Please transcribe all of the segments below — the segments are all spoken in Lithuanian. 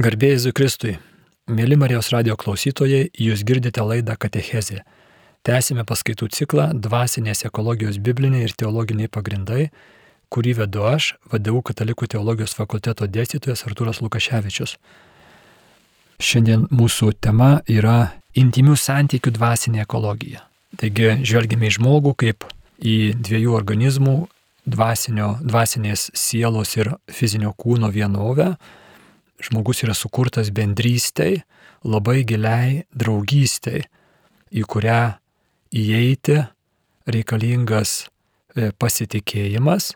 Garbėjai Zukristui, mėly Marijos radio klausytojai, jūs girdite laidą Katechezė. Tęsime paskaitų ciklą Dvasinės ekologijos bibliniai ir teologiniai pagrindai, kurį vedu aš, VDU Katalikų teologijos fakulteto dėstytojas Arturas Lukaševičius. Šiandien mūsų tema yra intimių santykių dvasinė ekologija. Taigi žvelgime į žmogų kaip į dviejų organizmų dvasinio, dvasinės sielos ir fizinio kūno vienovę žmogus yra sukurtas bendrystei, labai giliai draugystei, į kurią įeiti reikalingas e, pasitikėjimas,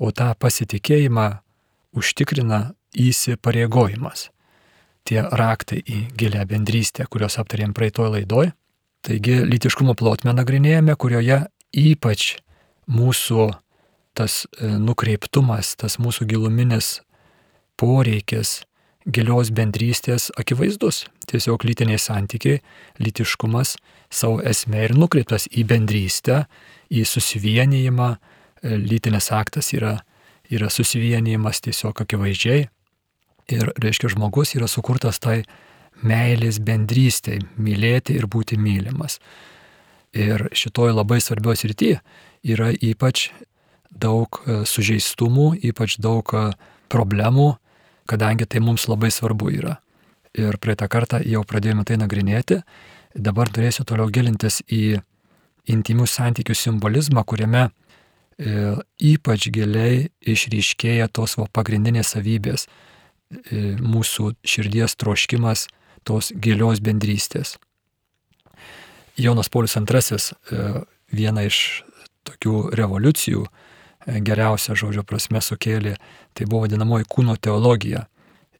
o tą pasitikėjimą užtikrina įsipareigojimas. Tie raktai į gilę bendrystę, kuriuos aptarėm praeitoje laidoje. Taigi lytiškumo plotmę nagrinėjame, kurioje ypač mūsų tas e, nukreiptumas, tas mūsų giluminis poreikis gilios bendrystės akivaizdus. Tiesiog lytiniai santykiai, lytiškumas savo esmė ir nukreiptas į bendrystę, į susivienijimą. Lytinis aktas yra, yra susivienijimas tiesiog akivaizdžiai. Ir reiškia, žmogus yra sukurtas tai meilės bendrystėj, mylėti ir būti mylimas. Ir šitoje labai svarbioje srityje yra ypač daug e, sužeistumų, ypač daug e, problemų, kadangi tai mums labai svarbu yra. Ir praeitą kartą jau pradėjome tai nagrinėti, dabar turėsiu toliau gilintis į intimių santykių simbolizmą, kuriame e, ypač giliai išryškėja tos va, pagrindinės savybės, e, mūsų širdies troškimas tos gilios bendrystės. Jonas Paulius II e, vieną iš tokių revoliucijų, geriausia žodžio prasme sukėlė, tai buvo vadinamoji kūno teologija.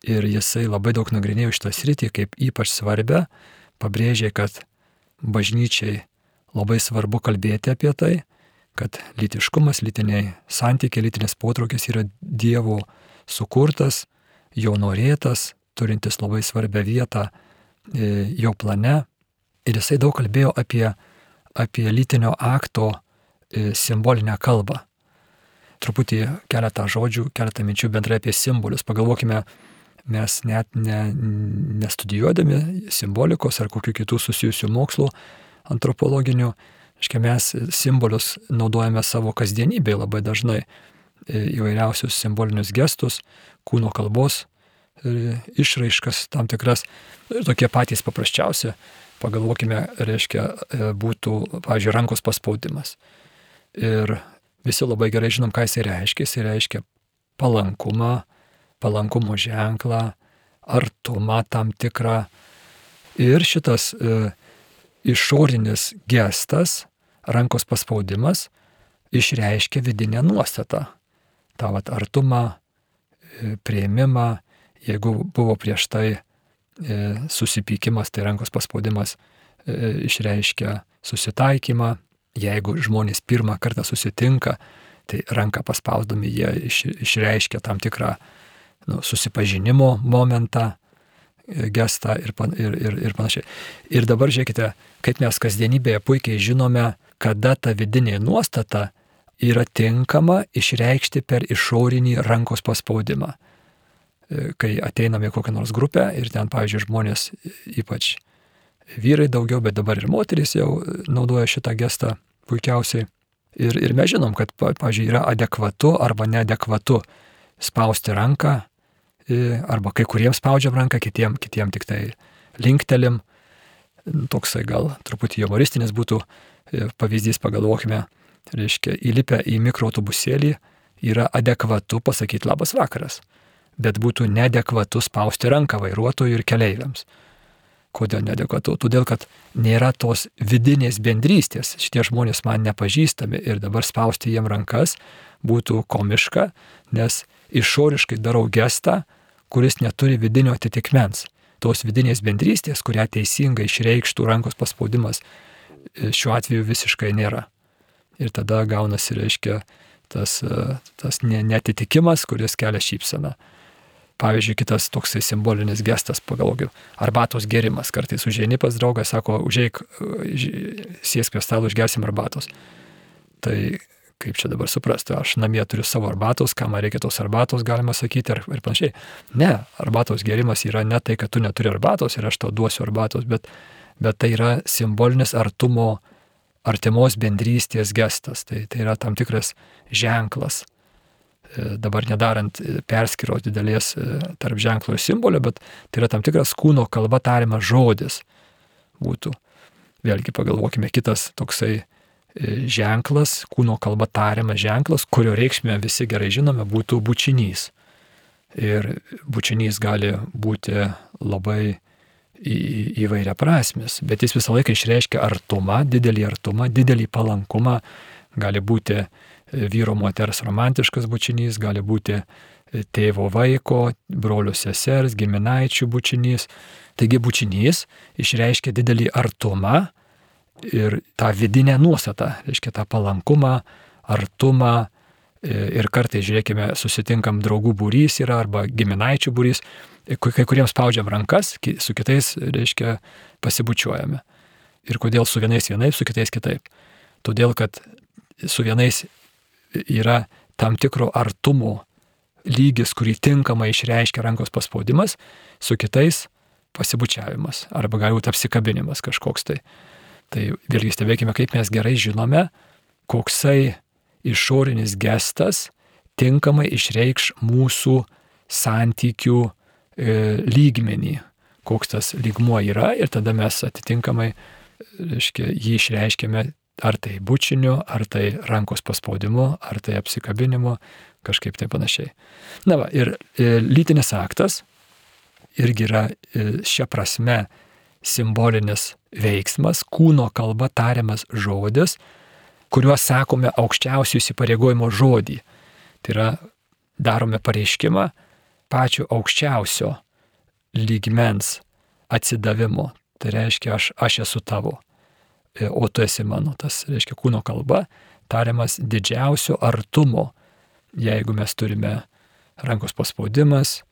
Ir jisai labai daug nagrinėjo šitą sritį kaip ypač svarbę, pabrėžė, kad bažnyčiai labai svarbu kalbėti apie tai, kad lytiškumas, lytiniai santykiai, lytinės potraukis yra Dievo sukurtas, jo norėtas, turintis labai svarbią vietą e, jo plane. Ir jisai daug kalbėjo apie, apie lytinio akto e, simbolinę kalbą truputį keletą žodžių, keletą minčių bendrai apie simbolius. Pagalvokime, mes net ne, nestudijuodami simbolikos ar kokių kitų susijusių mokslų antropologinių, aiškiai mes simbolius naudojame savo kasdienybėje labai dažnai e, įvairiausius simbolinius gestus, kūno kalbos e, išraiškas tam tikras ir tokie patys paprasčiausi, pagalvokime, reiškia, e, būtų, pavyzdžiui, rankos paspaudimas. Ir visi labai gerai žinom, ką jisai reiškia. Jisai reiškia palankumą, palankumo ženklą, artumą tam tikrą. Ir šitas e, išorinis gestas, rankos paspaudimas, išreiškia vidinę nuostatą. Ta vat artumą, e, prieimimą, jeigu buvo prieš tai e, susipykimas, tai rankos paspaudimas e, išreiškia susitaikymą, jeigu žmonės pirmą kartą susitinka, tai ranką paspausdami jie iš, išreiškia tam tikrą nu, susipažinimo momentą, e, gestą ir, pan, ir, ir, ir panašiai. Ir dabar žiūrėkite, kaip mes kasdienybėje puikiai žinome, kada ta vidinė nuostata yra tinkama išreikšti per išorinį rankos paspaudimą. E, kai ateiname į kokią nors grupę ir ten, pavyzdžiui, žmonės, ypač vyrai daugiau, bet dabar ir moteris jau naudoja šitą gestą puikiausiai. Ir, ir mes žinom, kad, pavyzdžiui, yra adekvatu arba neadekvatu spausti ranką, arba kai kuriems spaudžiam ranką, kitiem, kitiem tik tai linktelim. Toksai gal truputį humoristinis būtų pavyzdys, pagalvokime, reiškia, įlipę į mikroautobusėlį yra adekvatu pasakyti labas vakaras, bet būtų neadekvatu spausti ranką vairuotojui ir keleiviams. Kodėl nedekvatu? Todėl, kad nėra tos vidinės bendrystės. Šitie žmonės man nepažįstami ir dabar spausti jiem rankas būtų komiška, nes išoriškai darau gestą, kuris neturi vidinio atitikmens. Tos vidinės bendrystės, kurią teisingai išreikštų rankos paspaudimas, šiuo atveju visiškai nėra. Ir tada gaunasi, reiškia, tas, tas netitikimas, kuris kelia šypseną. Pavyzdžiui, kitas toksai simbolinis gestas, pagalvoju, arbatos gerimas. Kartais užėjai pas draugą, sako, užėjai, sėsk prie stalo, išgersim arbatos. Tai kaip čia dabar suprasti, aš namie turiu savo arbatos, kam man reikia tos arbatos, galima sakyti, ir, ir panašiai. Ne, arbatos gerimas yra ne tai, kad tu neturi arbatos ir aš tau duosiu arbatos, bet, bet tai yra simbolinis artumo, artimos bendrystės gestas, tai, tai yra tam tikras ženklas. E, dabar nedarant e, perskiros didelės e, tarp ženklo ir simbolio, bet tai yra tam tikras kūno kalba tariamas žodis būtų. Vėlgi pagalvokime kitas toksai ženklas, kūno kalba tariamas ženklas, kurio reikšmę visi gerai žinome, būtų bučinys. Ir bučinys gali būti labai įvairia prasmis, bet jis visą laiką išreiškia artumą, didelį artumą, didelį palankumą. Gali būti e, vyro moters romantiškas bučinys, gali būti e, tėvo vaiko, brolių sesers, giminaičių bučinys. Taigi bučinys išreiškia didelį artumą, ir tą vidinę nuostatą, reiškia tą palankumą, artumą ir kartais, žiūrėkime, susitinkam draugų būrys yra arba giminaičių būrys, kai kuriems spaudžiam rankas, su kitais, reiškia, pasibučiuojame. Ir kodėl su vienais vienaip, su kitais kitaip. Todėl, kad su vienais yra tam tikro artumo lygis, kurį tinkamai išreiškia rankos paspaudimas, su kitais pasibučiavimas arba galbūt apsikabinimas kažkoks tai. Tai vėlgi stebėkime, kaip mes gerai žinome, koksai išorinis gestas tinkamai išreikš mūsų santykių e, lygmenį, koks tas lygmuo yra ir tada mes atitinkamai reiškia, jį išreiškėme ar tai bučiniu, ar tai rankos paspaudimu, ar tai apsikabinimu, kažkaip tai panašiai. Na va, ir e, lytinis aktas irgi yra e, šia prasme simbolinis veiksmas, kūno kalba tariamas žodis, kuriuo sakome aukščiausių įsipareigojimo žodį. Tai yra darome pareiškimą pačio aukščiausio lygmens atsidavimo. Tai reiškia, aš, aš esu tavo, o tu esi mano. Tas reiškia kūno kalba tariamas didžiausio artumo. Jeigu mes turime rankos paspaudimas,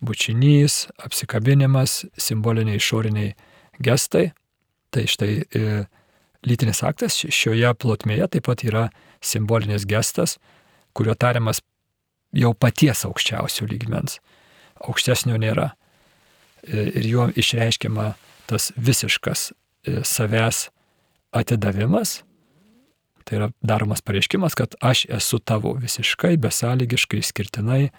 bučinys, apsikabinimas, simboliniai išoriniai gestai, Tai štai e, lytinis aktas šioje plotmėje taip pat yra simbolinis gestas, kurio tariamas jau paties aukščiausio lygmens. Aukštesnio nėra. E, ir juo išreiškiama tas visiškas e, savęs atidavimas. Tai yra daromas pareiškimas, kad aš esu tavo visiškai, besąlygiškai, skirtinai,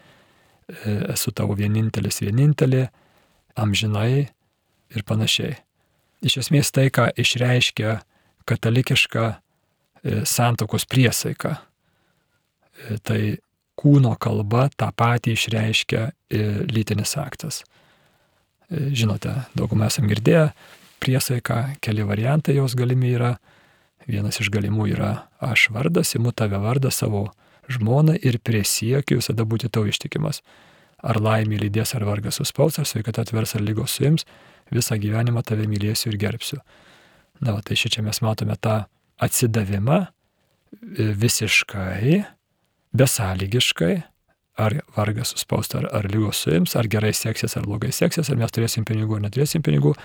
esu tavo vienintelis vienintelė, amžinai ir panašiai iš esmės tai, ką išreiškia katalikiška e, santokos priesaika. E, tai kūno kalba tą patį išreiškia e, lytinis aktas. Žinote, daugumą esam girdėję priesaiką, keli variantai jos galimi yra. Vienas iš galimų yra aš vardas, imu tave vardą savo žmoną ir prisiekiu visada būti tau ištikimas. Ar laimė lydės, ar vargas suspaus, ar sveikata atvers, ar lygos suims, visą gyvenimą tave mylėsiu ir gerbsiu. Na, va, tai šičia mes matome tą atsidavimą e, visiškai, besąlygiškai, ar vargas suspaust, ar, ar lygos suims, ar gerai seksis, ar blogai seksis, ar mes turėsim pinigų, ar neturėsim pinigų.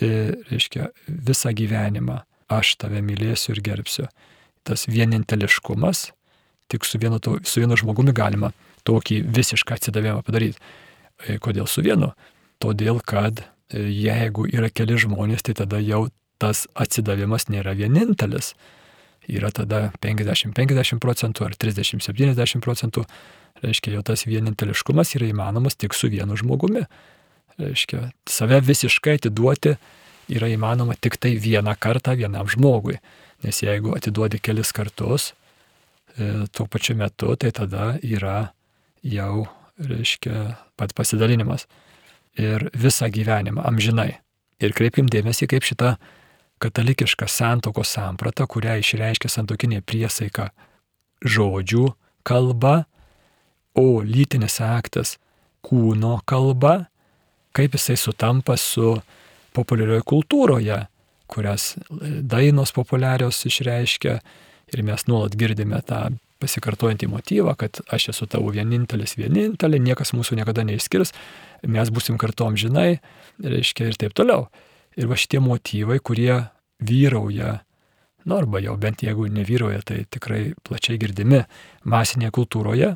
E, reiškia, visą gyvenimą aš tave mylėsiu ir gerbsiu. Tas vieninteliškumas, tik su vienu, su vienu žmogumi galima tokį visišką atsidavimą padaryti. E, kodėl su vienu? Todėl, kad jeigu yra keli žmonės, tai tada jau tas atsidavimas nėra vienintelis. Yra tada 50-50 procentų ar 30-70 procentų. Reiškia, jau tas vieninteliškumas yra įmanomas tik su vienu žmogumi. Reiškia, save visiškai atiduoti yra įmanoma tik tai vieną kartą vienam žmogui. Nes jeigu atiduodi kelis kartus e, tuo pačiu metu, tai tada yra jau, reiškia, pat pasidalinimas ir visą gyvenimą, amžinai. Ir kreipim dėmesį, kaip šita katalikiška santokos samprata, kurią išreiškia santokinė priesaika žodžių kalba, o lytinis aktas kūno kalba, kaip jisai sutampa su populiarioje kultūroje, kurias dainos populiarios išreiškia ir mes nuolat girdime tą pasikartojantį motyvą, kad aš esu tavo vienintelis vienintelė, niekas mūsų niekada neišskirs, mes busim kartu amžinai, reiškia ir taip toliau. Ir va šitie motyvai, kurie vyrauja nu arba jau bent jeigu nevyroja, tai tikrai plačiai girdimi masinėje kultūroje,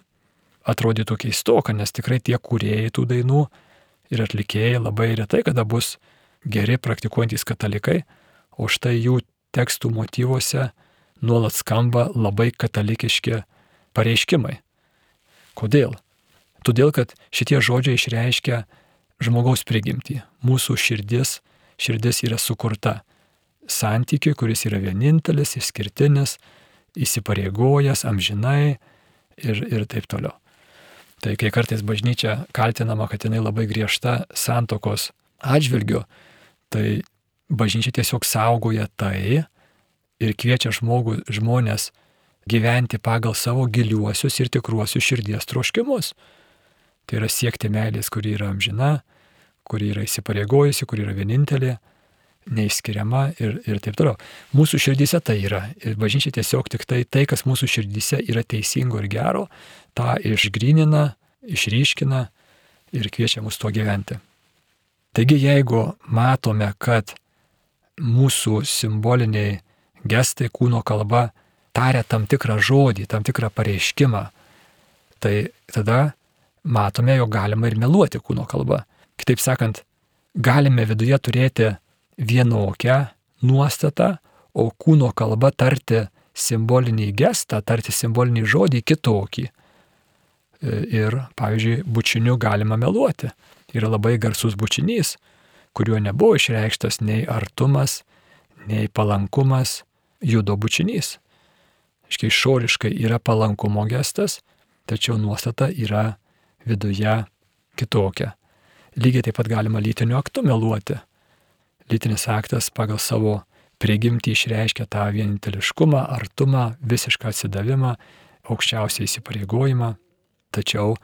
atrodytų keistoka, nes tikrai tie kūrėjai tų dainų ir atlikėjai labai retai kada bus geri praktikuojantys katalikai, o štai jų tekstų motyvuose nuolat skamba labai katalikiški pareiškimai. Kodėl? Todėl, kad šitie žodžiai išreiškia žmogaus prigimtį. Mūsų širdis, širdis yra sukurta santykiui, kuris yra vienintelis, išskirtinis, įsipareigojęs amžinai ir, ir taip toliau. Tai kai kartais bažnyčia kaltinama, kad jinai labai griežta santokos atžvilgiu, tai bažnyčia tiesiog saugoja tai ir kviečia žmogų, žmonės gyventi pagal savo giliuosius ir tikruosius širdies troškimus. Tai yra siekti meilės, kuri yra amžina, kuri yra įsipareigojusi, kuri yra vienintelė, neįskiriama ir, ir taip toliau. Mūsų širdyse tai yra. Ir bažnyčia tiesiog tik tai, tai, kas mūsų širdyse yra teisingo ir gero, tą išgrynina, išryškina ir kviečia mus tuo gyventi. Taigi jeigu matome, kad mūsų simboliniai gestai, kūno kalba taria tam tikrą žodį, tam tikrą pareiškimą, tai tada matome, jog galima ir meluoti kūno kalba. Kitaip sakant, galime viduje turėti vienokią nuostatą, o kūno kalba tarti simbolinį gestą, tarti simbolinį žodį kitokį. Ir, pavyzdžiui, bučiniu galima meluoti yra labai garsus bučinys, kuriuo nebuvo išreikštas nei artumas, nei palankumas, judo bučinys. Iškiai išoriškai yra palankumo gestas, tačiau nuostata yra viduje kitokia. Lygiai taip pat galima lytiniu aktu meluoti. Lytinis aktas pagal savo prigimtį išreiškia tą vieninteliškumą, artumą, visišką atsidavimą, aukščiausią įsipareigojimą, tačiau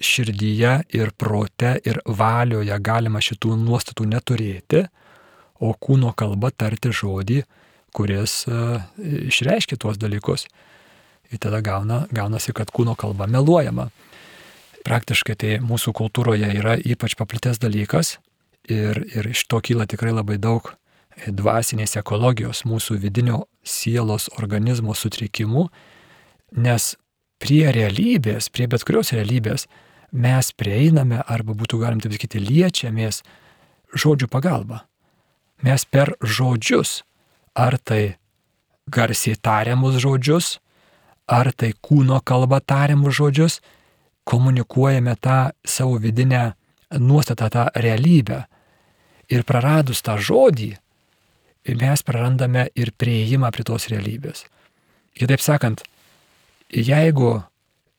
širdyje ir prote ir valioje galima šitų nuostatų neturėti, o kūno kalba tarti žodį, kuris uh, išreiškia tuos dalykus. Ir tada gauna, gaunasi, kad kūno kalba meluojama. Praktiškai tai mūsų kultūroje yra ypač paplitęs dalykas ir, ir iš to kyla tikrai labai daug dvasinės ekologijos, mūsų vidinio sielos organizmo sutrikimų, nes prie realybės, prie bet kurios realybės, mes prieiname, arba būtų galim taip sakyti, liečiamės žodžių pagalba. Mes per žodžius, ar tai garsiai tariamus žodžius, ar tai kūno kalba tariamus žodžius, komunikuojame tą savo vidinę nuostatą, tą realybę. Ir praradus tą žodį, mes prarandame ir prieimą prie tos realybės. Kitaip sakant, jeigu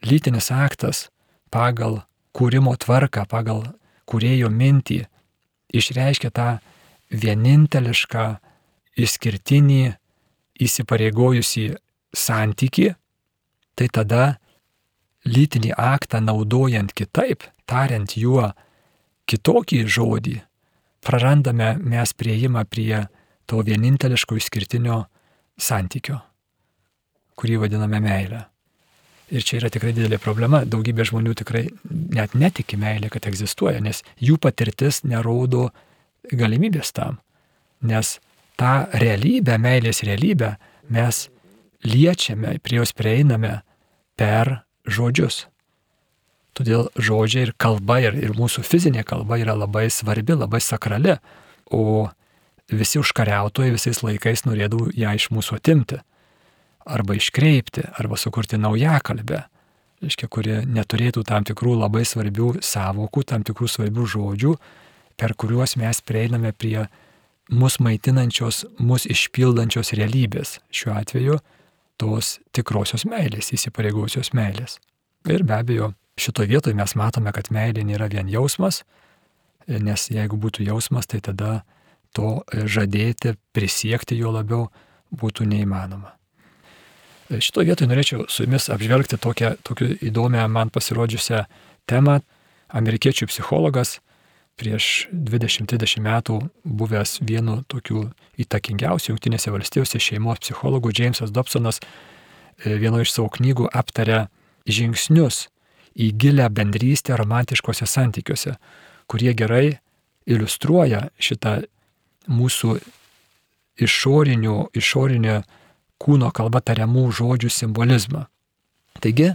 lytinis aktas pagal kūrimo tvarką, pagal kūrėjo mintį išreiškia tą vienintelišką, išskirtinį, įsipareigojusi santyki, tai tada lytinį aktą naudojant kitaip, tariant juo kitokį žodį, prarandame mes prieimą prie to vieninteliško išskirtinio santykio, kurį vadiname meilę. Ir čia yra tikrai didelė problema. Daugybė žmonių tikrai net netiki meilė, kad egzistuoja, nes jų patirtis nerodo galimybės tam. Nes tą realybę, meilės realybę mes liečiame, prie jos prieiname per žodžius. Todėl žodžiai ir kalba, ir, ir mūsų fizinė kalba yra labai svarbi, labai sakrali, o visi užkariautojai visais laikais norėdavo ją iš mūsų atimti arba iškreipti, arba sukurti naują kalbę, reiškia, kuri neturėtų tam tikrų labai svarbių savokų, tam tikrų svarbių žodžių, per kuriuos mes prieiname prie mus maitinančios, mus išpildančios realybės, šiuo atveju tos tikrosios meilės, įsipareigosios meilės. Ir be abejo, šitoje vietoje mes matome, kad meilė nėra vien jausmas, nes jeigu būtų jausmas, tai tada to žadėti, prisiekti jo labiau būtų neįmanoma. Šitoje vietoje norėčiau su jumis apžvelgti tokią, tokią įdomią man pasirodžiusią temą. Amerikiečių psichologas prieš 20-30 metų buvęs vienu tokių įtakingiausių Junktinėse valstijose šeimos psichologų Jamesas Dobsonas e, vienoje iš savo knygų aptarė žingsnius į gilę bendrystę romantiškose santykiuose, kurie gerai iliustruoja šitą mūsų išorinio, išorinio kūno kalba tariamų žodžių simbolizmą. Taigi,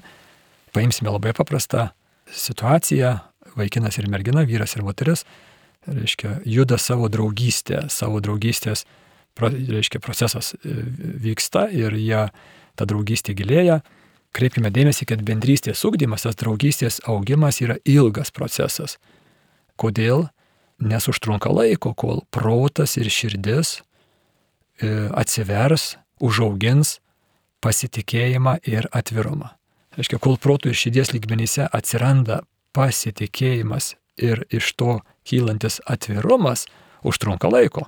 paimsime labai paprastą situaciją, vaikinas ir mergina, vyras ir moteris, reiškia, juda savo draugystę, savo draugystės, reiškia, procesas e, vyksta ir jie, ta draugystė gilėja. Kreipkime dėmesį, kad bendrystės ugdymas, tas draugystės augimas yra ilgas procesas. Kodėl? Nes užtrunka laiko, kol protas ir širdis e, atsivers, užaugins pasitikėjimą ir atvirumą. Reiškia, kol protų ir širdies lygmenyse atsiranda pasitikėjimas ir iš to kylantis atvirumas, užtrunka laiko.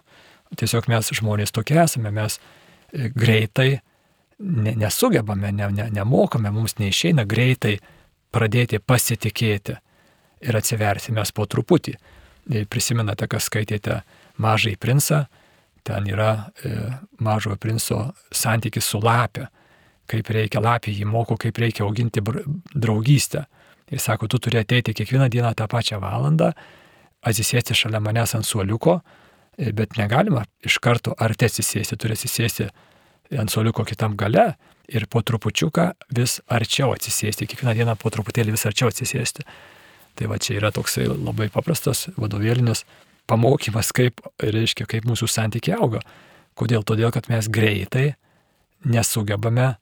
Tiesiog mes žmonės tokie esame, mes e, greitai ne, nesugebame, ne, ne, nemokame, mums neišeina greitai pradėti pasitikėti ir atsiverti mes po truputį. Prisimenate, kas skaitėte Mažai princą, ten yra e, Mažojo princo santykis su lapė kaip reikia lapį, jį moko, kaip reikia auginti draugystę. Ir sako, tu turi ateiti kiekvieną dieną tą pačią valandą, atsisėsti šalia manęs ant suoliuko, e, bet negalima iš karto arti atsisėsti, turi atsisėsti ant suoliuko kitam gale ir po trupučiuką vis arčiau atsisėsti, kiekvieną dieną po truputėlį vis arčiau atsisėsti. Tai va čia yra toksai labai paprastas vadovėlinis pamokymas, kaip, reiškia, kaip mūsų santykiai auga. Kodėl? Todėl, kad mes greitai nesugebame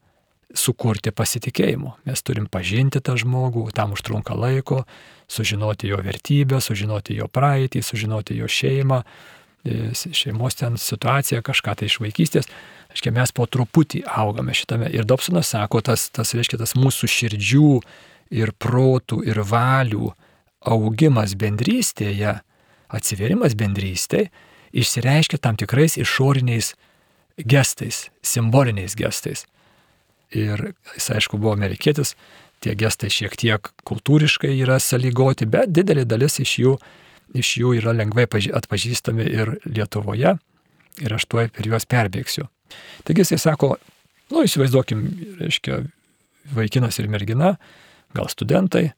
sukurti pasitikėjimo. Mes turim pažinti tą žmogų, tam užtrunka laiko, sužinoti jo vertybę, sužinoti jo praeitį, sužinoti jo šeimą, e, šeimos ten situaciją, kažką tai iš vaikystės. Aiškiai, mes po truputį augame šitame. Ir Dobsonas sako, tas, tas reiškia, tas mūsų širdžių ir protų ir valių augimas bendrystėje, atsiverimas bendrystėje, išsireiškia tam tikrais išoriniais gestais, simboliniais gestais. Ir jis aišku buvo amerikietis, tie gestai šiek tiek kultūriškai yra sąlygoti, bet didelė dalis iš jų, iš jų yra lengvai atpažįstami ir Lietuvoje. Ir aš tuoj per juos perbėgsiu. Taigi jisai sako, nu įsivaizduokim, reiškia, vaikinas ir mergina, gal studentai,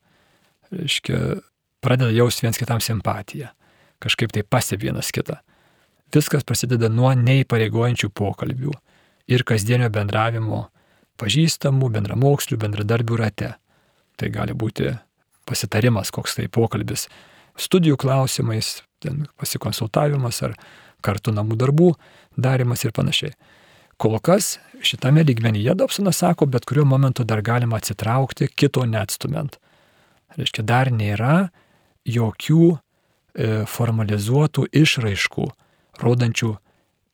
reiškia, pradeda jausti viens kitam simpatiją. Kažkaip tai pastebi vienas kitą. Viskas prasideda nuo neįpareigojančių pokalbių ir kasdienio bendravimo pažįstamų, bendramokslių, bendradarbių rate. Tai gali būti pasitarimas, koks tai pokalbis studijų klausimais, pasikonsultavimas ar kartu namų darbų darimas ir panašiai. Kol kas šitame lygmenyje Dobsonas sako, bet kuriuo momentu dar galima atsitraukti, kito neatstumint. Reiškia, dar nėra jokių e, formalizuotų išraiškų, rodančių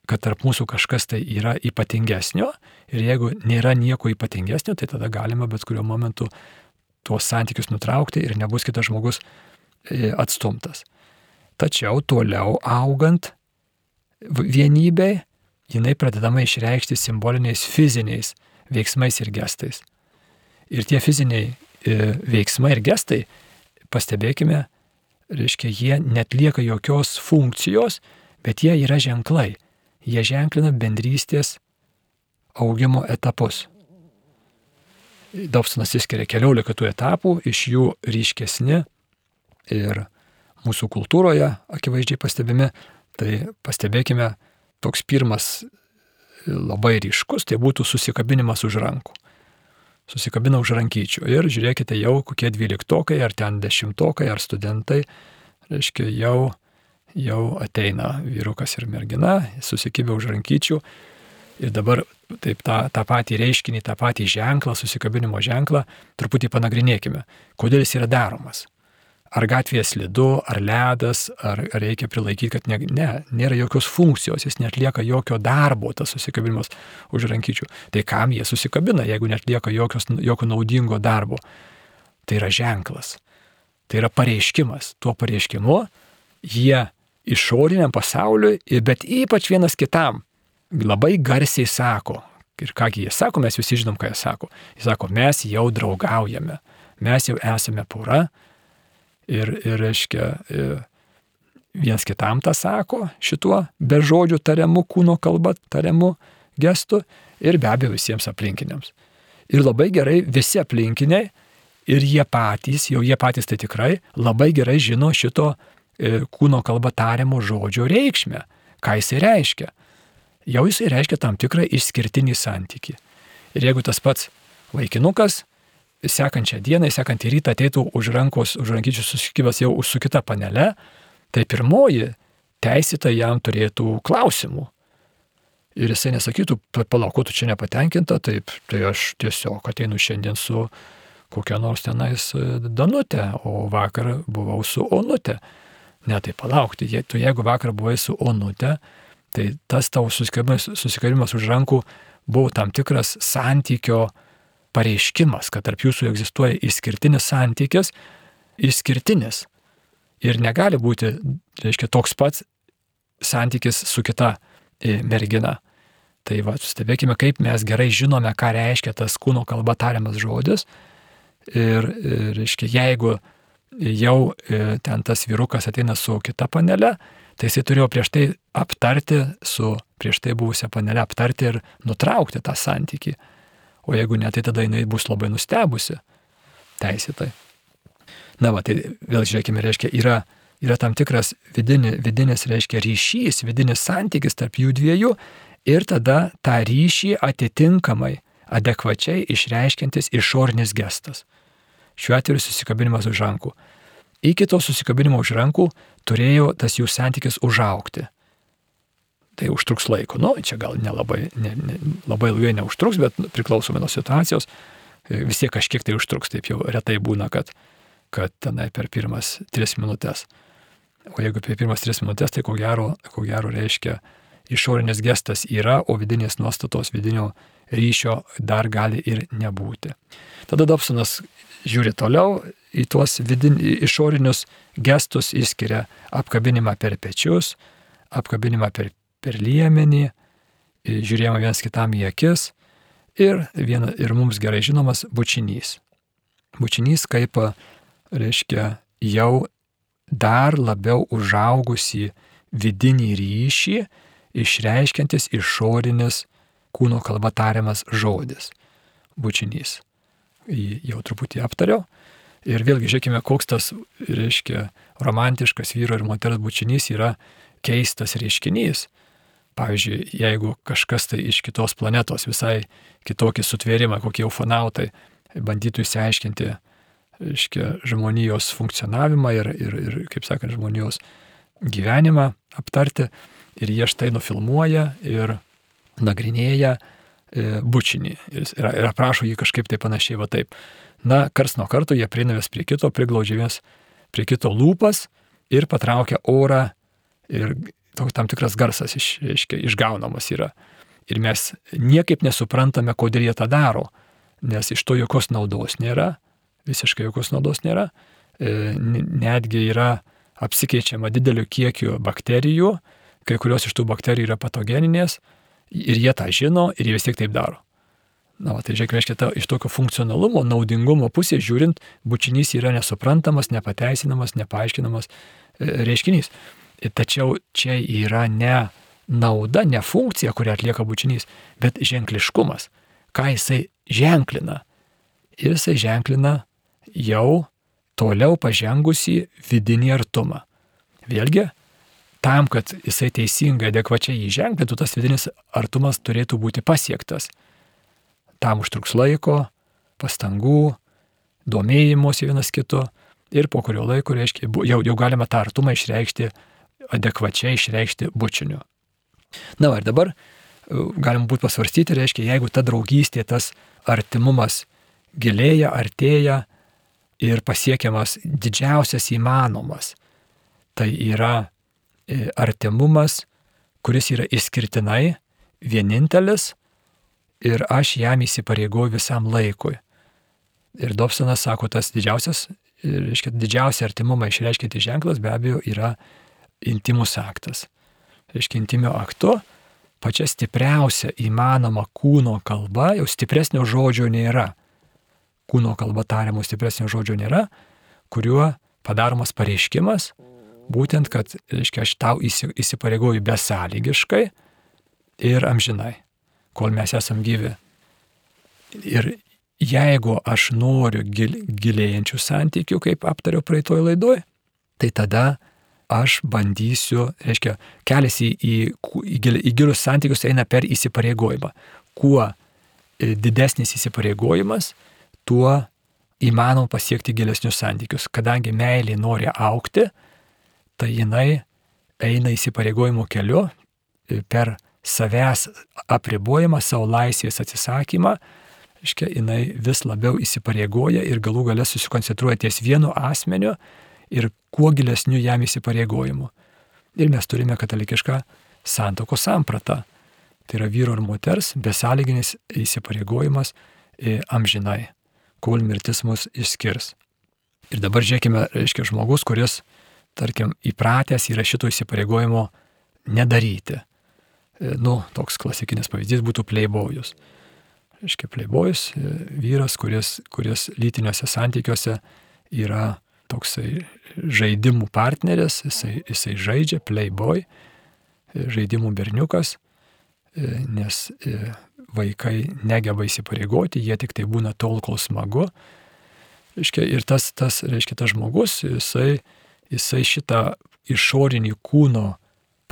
kad tarp mūsų kažkas tai yra ypatingesnio ir jeigu nėra nieko ypatingesnio, tai tada galima bet kuriuo momentu tuos santykius nutraukti ir nebus kitas žmogus e, atstumtas. Tačiau toliau augant vienybei, jinai pradedama išreikšti simboliniais fiziniais veiksmais ir gestais. Ir tie fiziniai e, veiksmai ir gestai, pastebėkime, reiškia, jie netlieka jokios funkcijos, bet jie yra ženklai jie ženklina bendrystės augimo etapus. Dobsonas įskiria keliolika tų etapų, iš jų ryškesni ir mūsų kultūroje akivaizdžiai pastebimi, tai pastebėkime, toks pirmas labai ryškus, tai būtų susikabinimas už rankų. Susikabina už rankyčių ir žiūrėkite jau kokie dvyliktokai, ar ten dešimtokai, ar studentai, reiškia jau jau ateina vyrukas ir mergina, susikibę už rankyčių. Ir dabar taip tą, tą patį reiškinį, tą patį ženklą, susikabinimo ženklą, truputį panagrinėkime, kodėl jis yra daromas. Ar gatvėje slidu, ar ledas, ar reikia prilaikyti, kad ne, ne, nėra jokios funkcijos, jis netlieka jokio darbo, tas susikabinimas už rankyčių. Tai kam jie susikabina, jeigu netlieka jokios, jokio naudingo darbo? Tai yra ženklas, tai yra pareiškimas. Tuo pareiškimu jie išoriniam pasauliui, bet ypač vienas kitam labai garsiai sako. Ir kągi jie sako, mes visi žinom, ką jie sako. Jie sako, mes jau draugaujame, mes jau esame pora. Ir, ir reiškia, ir vienas kitam tą sako šituo be žodžių tariamu kūno kalba, tariamu gestu ir be abejo visiems aplinkiniams. Ir labai gerai visi aplinkiniai ir jie patys, jau jie patys tai tikrai labai gerai žino šito E, kūno kalba tariamo žodžio reikšmę, ką jisai reiškia. jau jisai reiškia tam tikrą išskirtinį santyki. Ir jeigu tas pats vaikinukas sekančią dieną, sekantį rytą ateitų už rankos, už rankyčių susikibęs jau su kita panele, tai pirmoji teisėta jam turėtų klausimų. Ir jisai nesakytų, palauk, tu čia nepatenkinta, taip, tai aš tiesiog ateinu šiandien su kokia nors tenais e, Danutė, o vakar buvau su Onutė. Ne, tai palaukti, je, tu jeigu vakar buvai su Onutė, tai tas tavo susikarimas už rankų buvo tam tikras santykio pareiškimas, kad tarp jūsų egzistuoja išskirtinis santykis, išskirtinis. Ir negali būti, reiškia, toks pats santykis su kita e, mergina. Tai va, stebėkime, kaip mes gerai žinome, ką reiškia tas kūno kalba tariamas žodis. Ir, ir reiškia, jeigu jau e, ten tas vyrukas ateina su kita panele, tai jisai turėjo prieš tai aptarti su prieš tai buvusią panelę, aptarti ir nutraukti tą santyki. O jeigu ne, tai tada jinai bus labai nustebusi teisėtai. Na, va, tai vėl žiūrėkime, reiškia, yra, yra tam tikras vidini, vidinis, reiškia, ryšys, vidinis santykis tarp jų dviejų ir tada tą ryšį atitinkamai, adekvačiai išreiškintis išorinis gestas. Šiuo atveju susikabinimas už rankų. Iki to susikabinimo už rankų turėjo tas jų santykis užaukti. Tai užtruks laiko. Nu, čia gal nelabai, ne, ne, labai ilgai neužtruks, bet priklausomai nuo situacijos, vis tiek kažkiek tai užtruks. Taip jau retai būna, kad, kad tenai per pirmas tris minutės. O jeigu per pirmas tris minutės, tai ko gero, ko gero reiškia, išorinis gestas yra, o vidinės nuostatos, vidinio ryšio dar gali ir nebūti. Tada Dobsonas žiūri toliau į tuos vidin, išorinius gestus, išskiria apkabinimą per pečius, apkabinimą per, per liemenį, žiūrėjimą vienas kitam į akis ir, viena, ir mums gerai žinomas bučinys. Bučinys kaip, reiškia, jau dar labiau užaugusi vidinį ryšį, išreiškiantis išorinis kūno kalba tariamas žodis - bučinys. Jį jau truputį aptariau. Ir vėlgi žiūrėkime, koks tas, reiškia, romantiškas vyro ir moters bučinys yra keistas reiškinys. Pavyzdžiui, jeigu kažkas tai iš kitos planetos visai kitokį sutvėrimą, kokie ufonautai, bandytų įsiaiškinti, reiškia, žmonijos funkcionavimą ir, ir, ir kaip sakant, žmonijos gyvenimą aptarti, ir jie štai nufilmuoja ir nagrinėja e, bučinį ir, ir aprašo jį kažkaip tai panašiai va taip. Na, kars nuo karto jie prieina vis prie kito, priglaudžia vis prie kito lūpas ir patraukia orą ir toks tam tikras garsas iš, iš, išgaunamas yra. Ir mes niekaip nesuprantame, kodėl jie tą daro, nes iš to jokios naudos nėra, visiškai jokios naudos nėra. E, netgi yra apsikeičiama dideliu kiekiu bakterijų, kai kurios iš tų bakterijų yra patogeninės ir jie tą žino ir jie vis tiek taip daro. Na, va, tai žiūrėk, reiškia, ta, iš tokio funkcionalumo, naudingumo pusės žiūrint, bučinys yra nesuprantamas, nepateisinamas, nepaaiškinamas e, reiškinys. Tačiau čia yra ne nauda, ne funkcija, kurią atlieka bučinys, bet ženkliškumas. Ką jisai ženklina? Ir jisai ženklina jau toliau pažengusi vidinį artumą. Vėlgi, tam, kad jisai teisingai, adekvačiai jį ženklintų, tas vidinis artumas turėtų būti pasiektas. Tam užtruks laiko, pastangų, domėjimuose vienas kito ir po kurio laiko, reiškia, jau, jau galima tą artumą išreikšti, adekvačiai išreikšti bučiniu. Na, ir dabar e, galim būti pasvarstyti, reiškia, jeigu ta draugystė, tas artimumas gilėja, artėja ir pasiekiamas didžiausias įmanomas, tai yra E, artimumas, kuris yra išskirtinai vienintelis ir aš jam įsipareigoju visam laikui. Ir Dobsonas sako, tas didžiausias, reiškia, didžiausia artimumą išreiškinti ženklas be abejo yra intimus aktas. Reiškia, intimio aktu pačia stipriausia įmanoma kūno kalba, jau stipresnio žodžio nėra. Kūno kalba tariamo stipresnio žodžio nėra, kuriuo padaromas pareiškimas, Būtent, kad, reiškia, aš tau įsipareigoju besąlygiškai ir amžinai, kol mes esam gyvi. Ir jeigu aš noriu gil, gilėjančių santykių, kaip aptariau praeitoj laidoj, tai tada aš bandysiu, reiškia, kelias į, į, į, į gilus santykius eina per įsipareigojimą. Kuo e, didesnis įsipareigojimas, tuo įmanoma pasiekti gilesnius santykius. Kadangi meilė nori aukti, tai jinai eina įsipareigojimo keliu e, per savęs apribojimą, savo laisvės atsisakymą, reiškia, jinai vis labiau įsipareigoja ir galų gale susikoncentruoja ties vienu asmeniu ir kuo gilesniu jam įsipareigojimu. Ir mes turime katalikišką santoko sampratą. Tai yra vyro ir moters besąlyginis įsipareigojimas amžinai, kol mirtis mus išskirs. Ir dabar žiūrėkime, reiškia žmogus, kuris, tarkim, įpratęs yra šito įsipareigojimo nedaryti. E, nu, toks klasikinis pavyzdys būtų pleibojus. Reiškia, pleibojus vyras, kuris, kuris lytiniuose santykiuose yra toksai žaidimų partneris, jisai, jisai žaidžia, playboy, žaidimų berniukas, nes vaikai negeba įsipareigoti, jie tik tai būna tol, kol smagu. Reiškia, ir tas, tas, reiškia, tas žmogus, jisai, jisai šitą išorinį kūno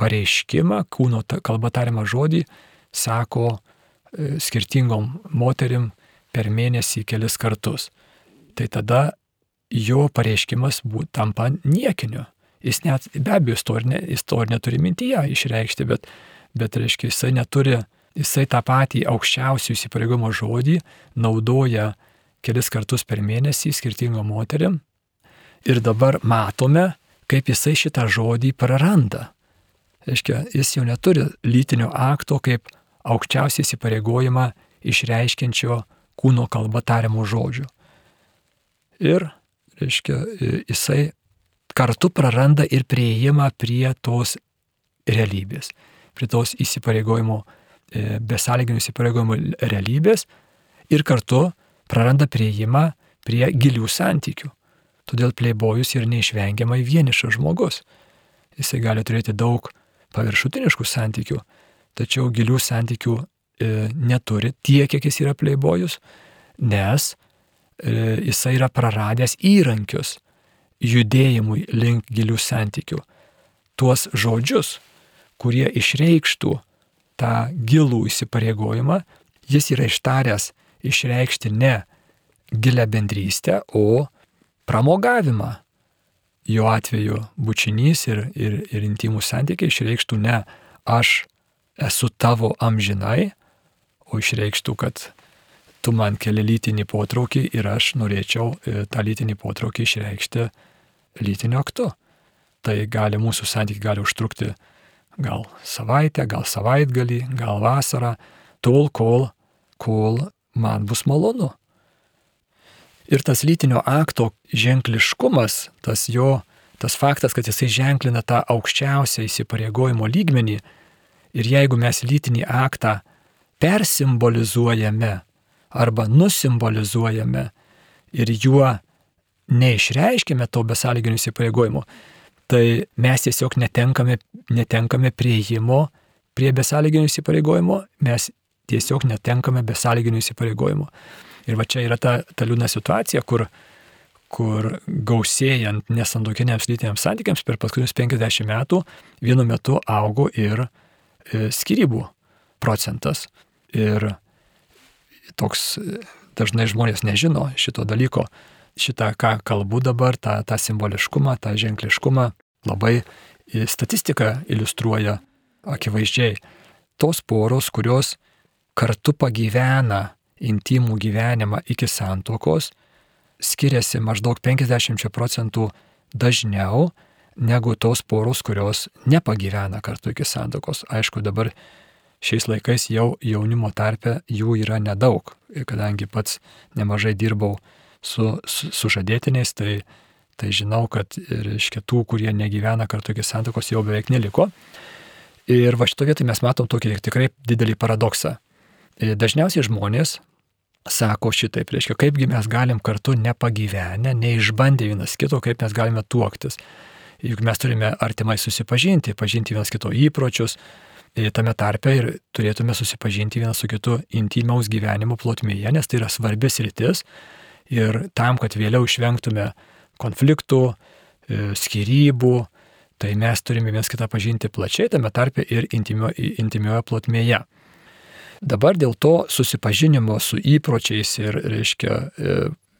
pareiškimą, kūno kalba tariamą žodį, sako e, skirtingom moterim per mėnesį kelis kartus. Tai tada jo pareiškimas būt, tampa niekiniu. Jis net, be abejo, jis to, ne, jis to neturi mintyje išreikšti, bet, bet reiškia, jisai neturi, jisai tą patį aukščiausių įsipareigomo žodį naudoja kelis kartus per mėnesį skirtingom moteriam. Ir dabar matome, kaip jisai šitą žodį praranda. Reiškia, jis jau neturi lytinio akto kaip aukščiausią įsipareigojimą išreiškiančio kūno kalba tariamų žodžių. Ir reiškia, jisai kartu praranda ir prieimą prie tos realybės, prie tos įsipareigojimo, e, besąlyginio įsipareigojimo realybės ir kartu praranda prieimą prie gilių santykių. Todėl pleibojus yra neišvengiamai vienišas žmogus. Jisai gali turėti daug paviršutiniškų santykių, tačiau gilių santykių e, neturi tiek, kiek jis yra pleibojus, nes E, jisai yra praradęs įrankius judėjimui link gilių santykių. Tuos žodžius, kurie išreikštų tą gilų įsipareigojimą, jis yra ištaręs išreikšti ne gilę bendrystę, o pramogavimą. Jo atveju bučinys ir, ir, ir intimų santykiai išreikštų ne aš esu tavo amžinai, o išreikštų, kad tu man keli lytinį potraukį ir aš norėčiau e, tą lytinį potraukį išreikšti lytiniu aktu. Tai gali mūsų santykiai gali užtrukti gal savaitę, gal savaitgalį, gal vasarą, tol, kol, kol man bus malonu. Ir tas lytinio akto ženkliškumas, tas jo, tas faktas, kad jisai ženklina tą aukščiausią įsipareigojimo lygmenį, ir jeigu mes lytinį aktą persimbolizuojame arba nusimbolizuojame ir juo neišreiškime to besąlyginio įsipareigojimo, tai mes tiesiog netenkame, netenkame prieimo prie besąlyginio įsipareigojimo, mes tiesiog netenkame besąlyginio įsipareigojimo. Ir va čia yra ta, ta liūdna situacija, kur, kur gausėjant nesandokiniams lytiniams santykiams per paskutinius 50 metų vienu metu augo ir e, skirybų procentas. Ir toks dažnai žmonės nežino šito dalyko. Šitą, ką kalbu dabar, tą, tą simboliškumą, tą ženkliškumą labai statistika iliustruoja akivaizdžiai. Tos poros, kurios kartu pagyvena intimų gyvenimą iki santokos, skiriasi maždaug 50 procentų dažniau negu tos poros, kurios nepagyvena kartu iki santokos. Aišku, dabar šiais laikais jau jaunimo tarpe jų yra nedaug, kadangi pats nemažai dirbau su, su, su žadėtiniais, tai, tai žinau, kad iš kitų, kurie negyvena kartu iki santokos, jau beveik neliko. Ir va šito vietoje mes matom tokį tikrai didelį paradoksą. E, dažniausiai žmonės sako šitaip, reiškia, kaipgi mes galim kartu nepagyvenę, neišbandę vienas kito, kaip mes galime tuoktis. Juk mes turime artimai susipažinti, pažinti vienas kito įpročius, tame tarpe ir turėtume susipažinti vienas su kitu intymiaus gyvenimo plotmėje, nes tai yra svarbis rytis ir tam, kad vėliau išvengtume konfliktų, skirybų, tai mes turime viens kitą pažinti plačiai, tame tarpe ir intimio, intimioje plotmėje. Dabar dėl to susipažinimo su įpročiais ir, reiškia,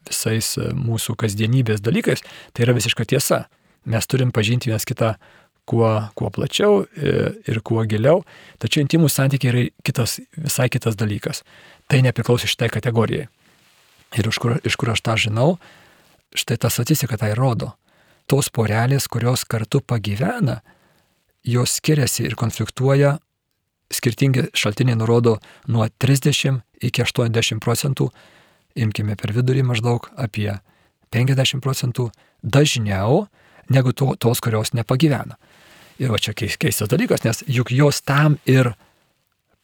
visais mūsų kasdienybės dalykais, tai yra visiška tiesa. Mes turim pažinti vienas kitą kuo, kuo plačiau e, ir kuo giliau, tačiau intimų santykiai yra kitas, visai kitas dalykas. Tai nepriklauso šitai kategorijai. Ir iš kur, iš kur aš tą žinau, štai ta statistika tai rodo. Tos porelės, kurios kartu pagyvena, jos skiriasi ir konfliktuoja, skirtingi šaltiniai nurodo nuo 30 iki 80 procentų, imkime per vidurį maždaug apie 50 procentų dažniau negu to, tos, kurios nepagyvena. Ir va čia keistas dalykas, nes juk jos tam ir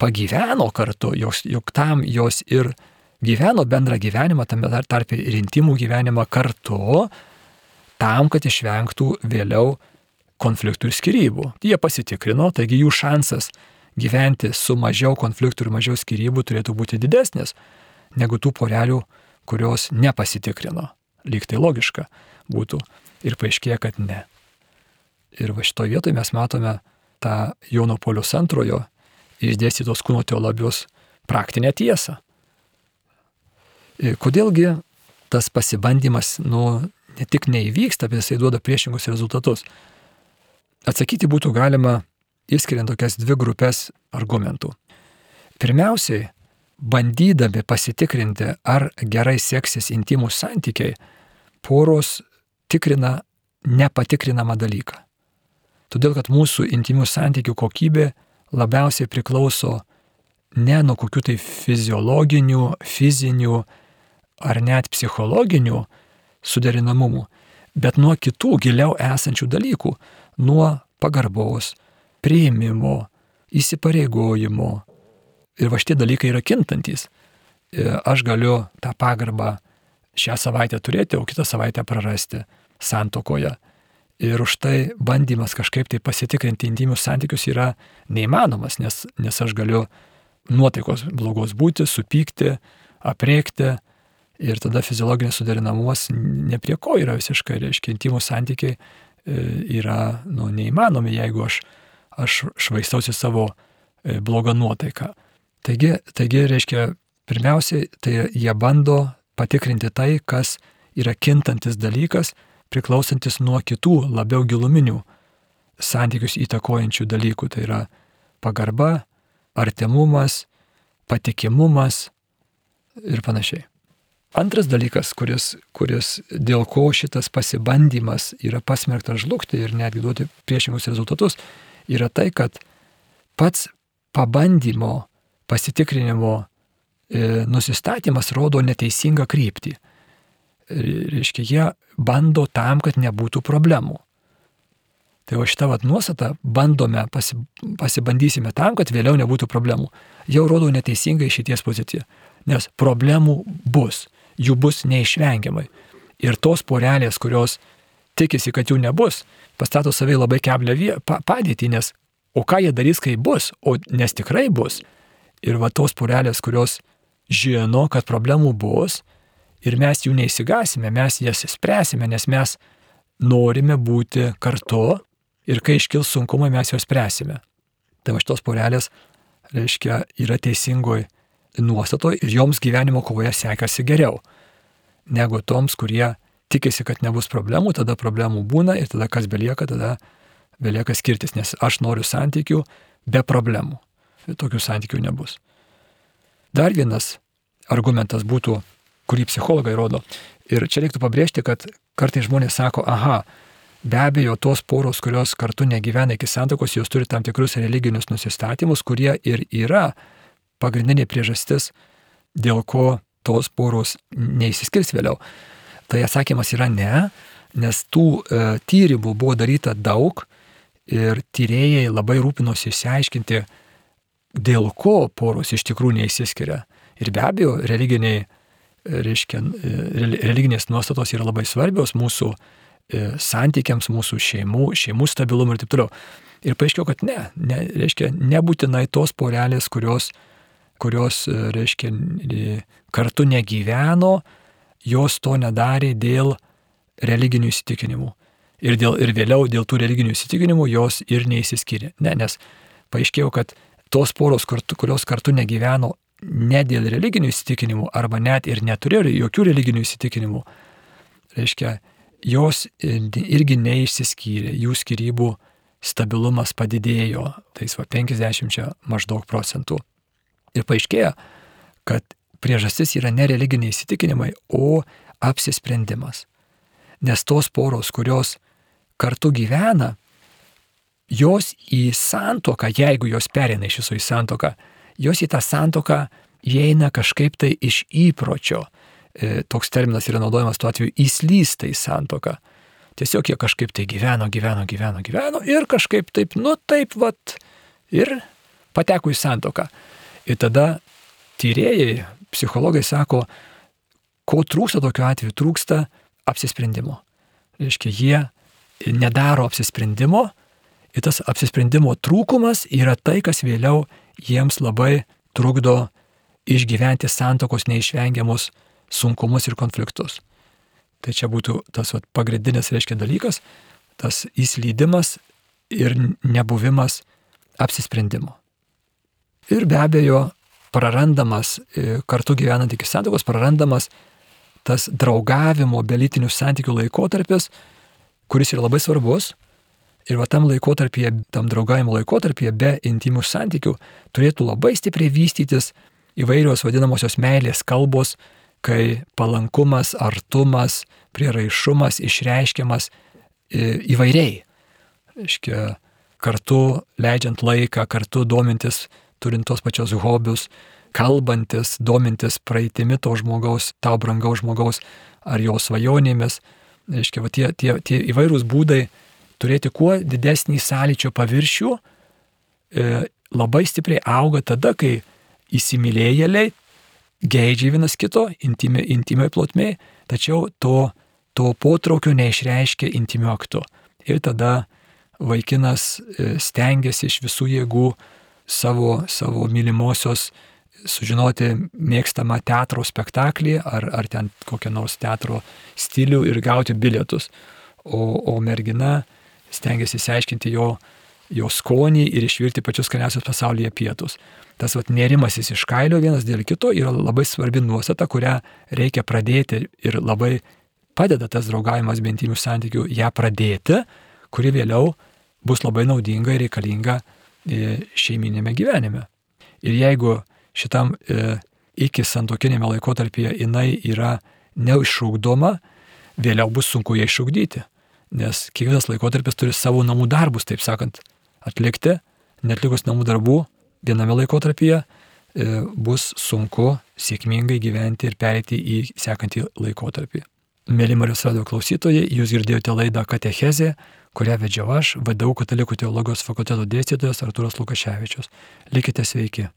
pagyveno kartu, jos, juk tam jos ir gyveno bendrą gyvenimą, tame tarpe ir intimų gyvenimą kartu, tam, kad išvengtų vėliau konfliktų ir skirybų. Jie pasitikrino, taigi jų šansas gyventi su mažiau konfliktų ir mažiau skirybų turėtų būti didesnis negu tų porelių, kurios nepasitikrino. Lyg tai logiška būtų. Ir paaiškėja, kad ne. Ir va šitoje vietoje mes matome tą Jono Polius antrojo išdėstytos kūno teologijos praktinę tiesą. Kodėlgi tas pasibandymas, nu, ne tik neįvyksta, bet jisai duoda priešingus rezultatus. Atsakyti būtų galima išskiriant tokias dvi grupės argumentų. Pirmiausiai, bandydami pasitikrinti, ar gerai seksis intimus santykiai, poros tikrina nepatikrinamą dalyką. Todėl, kad mūsų intimių santykių kokybė labiausiai priklauso ne nuo kokių tai fiziologinių, fizinių ar net psichologinių suderinamumų, bet nuo kitų giliau esančių dalykų - nuo pagarbos, prieimimo, įsipareigojimo. Ir va šitie dalykai yra kintantis. E, aš galiu tą pagarbą šią savaitę turėti, o kitą savaitę prarasti santokoje. Ir už tai bandymas kažkaip tai pasitikrinti intimius santykius yra neįmanomas, nes, nes aš galiu nuotaikos blogos būti, supykti, apriekti ir tada fiziologinis suderinamumas ne prie ko yra visiškai, reiškia, intimus santykiai e, yra nu, neįmanomi, jeigu aš, aš švaistausi savo e, blogą nuotaiką. Taigi, taigi, reiškia, pirmiausiai, tai jie bando patikrinti tai, kas yra kintantis dalykas priklausantis nuo kitų labiau giluminių santykius įtakojančių dalykų. Tai yra pagarba, artimumas, patikimumas ir panašiai. Antras dalykas, kuris, kuris dėl ko šitas pasibandymas yra pasmerktas žlugti ir netgi duoti priešingus rezultatus, yra tai, kad pats pabandymo, pasitikrinimo e, nusistatymas rodo neteisingą kryptį reiškia, jie bando tam, kad nebūtų problemų. Tai o šitą vat nuostatą bandome, pasi, pasibandysime tam, kad vėliau nebūtų problemų. Jau rodo neteisingai šities poziciją. Nes problemų bus, jų bus neišvengiamai. Ir tos porelės, kurios tikisi, kad jų nebus, pastato savai labai keblę padėtį, nes o ką jie darys, kai bus, o nes tikrai bus. Ir va tos porelės, kurios žino, kad problemų bus, ir mes jų neįsigasime, mes jas spręsime, nes mes norime būti kartu ir kai iškils sunkumai, mes juos spręsime. Tai va šitos porelės, reiškia, yra teisingoj nuostatoje ir joms gyvenimo kovoje sekasi geriau negu toms, kurie tikisi, kad nebus problemų, tada problemų būna ir tada kas belieka, tada belieka skirtis, nes aš noriu santykių be problemų. Tokių santykių nebus. Dar vienas argumentas būtų kurį psichologai rodo. Ir čia reiktų pabrėžti, kad kartai žmonės sako, aha, be abejo, tos poros, kurios kartu negyvena iki santokos, jos turi tam tikrus religinius nusistatymus, kurie ir yra pagrindinė priežastis, dėl ko tos poros neįsiskirs vėliau. Tai atsakymas yra ne, nes tų e, tyrimų buvo daryta daug ir tyrėjai labai rūpinosi išsiaiškinti, dėl ko poros iš tikrųjų neįsiskiria. Ir be abejo, religiniai reiškia, religinės nuostatos yra labai svarbios mūsų e, santykiams, mūsų šeimų, šeimų stabilumui ir taip toliau. Ir paaiškėjo, kad ne, ne reiškia, nebūtinai tos porelės, kurios, kurios, e, reiškia, kartu negyveno, jos to nedarė dėl religinių įsitikinimų. ir, dėl, ir vėliau dėl tų religinių įsitikinimų jos ir neįsiskyrė. Ne, nes paaiškėjo, kad tos poros, kurios kartu negyveno ne dėl religinių įsitikinimų arba net ir neturėjo jokių religinių įsitikinimų, reiškia, jos irgi neišsiskyrė, jų skirybų stabilumas padidėjo, tais va 50 maždaug procentų. Ir paaiškėjo, kad priežastis yra ne religiniai įsitikinimai, o apsisprendimas. Nes tos poros, kurios kartu gyvena, jos į santoką, jeigu jos perina iš viso į santoką, jos į tą santoką įeina kažkaip tai iš įpročio. E, toks terminas yra naudojamas tuo atveju įslysta į santoką. Tiesiog jie kažkaip tai gyveno, gyveno, gyveno, gyveno ir kažkaip taip, nu taip, vat, ir pateko į santoką. Ir tada tyrėjai, psichologai sako, ko trūksta tokiu atveju, trūksta apsisprendimo. Reiškia, jie nedaro apsisprendimo ir tas apsisprendimo trūkumas yra tai, kas vėliau jiems labai trukdo išgyventi santokos neišvengiamus sunkumus ir konfliktus. Tai čia būtų tas vat, pagrindinis, reiškia, dalykas, tas įslydimas ir nebuvimas apsisprendimo. Ir be abejo, prarandamas, e, kartu gyvenant iki santokos, prarandamas tas draugavimo be lytinių santykių laikotarpis, kuris yra labai svarbus. Ir va tam laikotarpyje, tam draugavimo laikotarpyje be intimų santykių turėtų labai stipriai vystytis įvairios vadinamosios meilės kalbos, kai palankumas, artumas, prieraišumas išreiškiamas įvairiai. Iškia, kartu leidžiant laiką, kartu domintis, turint tos pačios hobius, kalbantis, domintis praeitimi to žmogaus, tau brangaus žmogaus ar jo svajonėmis. Iškia, va, tie, tie, tie įvairūs būdai turėti kuo didesnį sąlyčio paviršių e, labai stipriai auga tada, kai įsimylėjėliai geidžia vienas kito intimi, intimiai plotmėje, tačiau to, to potraukio neišreiškia intimiu aktu. Ir tada vaikinas e, stengiasi iš visų jėgų savo, savo mylimosios sužinoti mėgstamą teatro spektaklį ar, ar ten kokią nors teatro stilių ir gauti bilietus. O, o mergina stengiasi įsiaiškinti jo, jo skonį ir išvirti pačius skaniausius pasaulyje pietus tas vat, nerimasis iš kailio vienas dėl kito yra labai svarbi nuostata, kurią reikia pradėti ir labai padeda tas draugavimas bentinių santykių ją pradėti, kuri vėliau bus labai naudinga ir reikalinga e, šeiminėme gyvenime. Ir jeigu šitam e, iki santokinėme laikotarpyje jinai yra neužšaukdoma, vėliau bus sunku ją iššaukdyti. Nes kiekvienas laikotarpis turi savo namų darbus, taip sakant, atlikti, netlikus namų darbų viename laikotarpyje e, bus sunku sėkmingai gyventi ir pereiti į sekantį laikotarpį. Mėly Marijos radio klausytojai, jūs girdėjote laidą Katechezė, kurią vedžiau aš, vadovau Katalikų teologijos fakulteto dėstytojas Arturas Lukaševičius. Likite sveiki.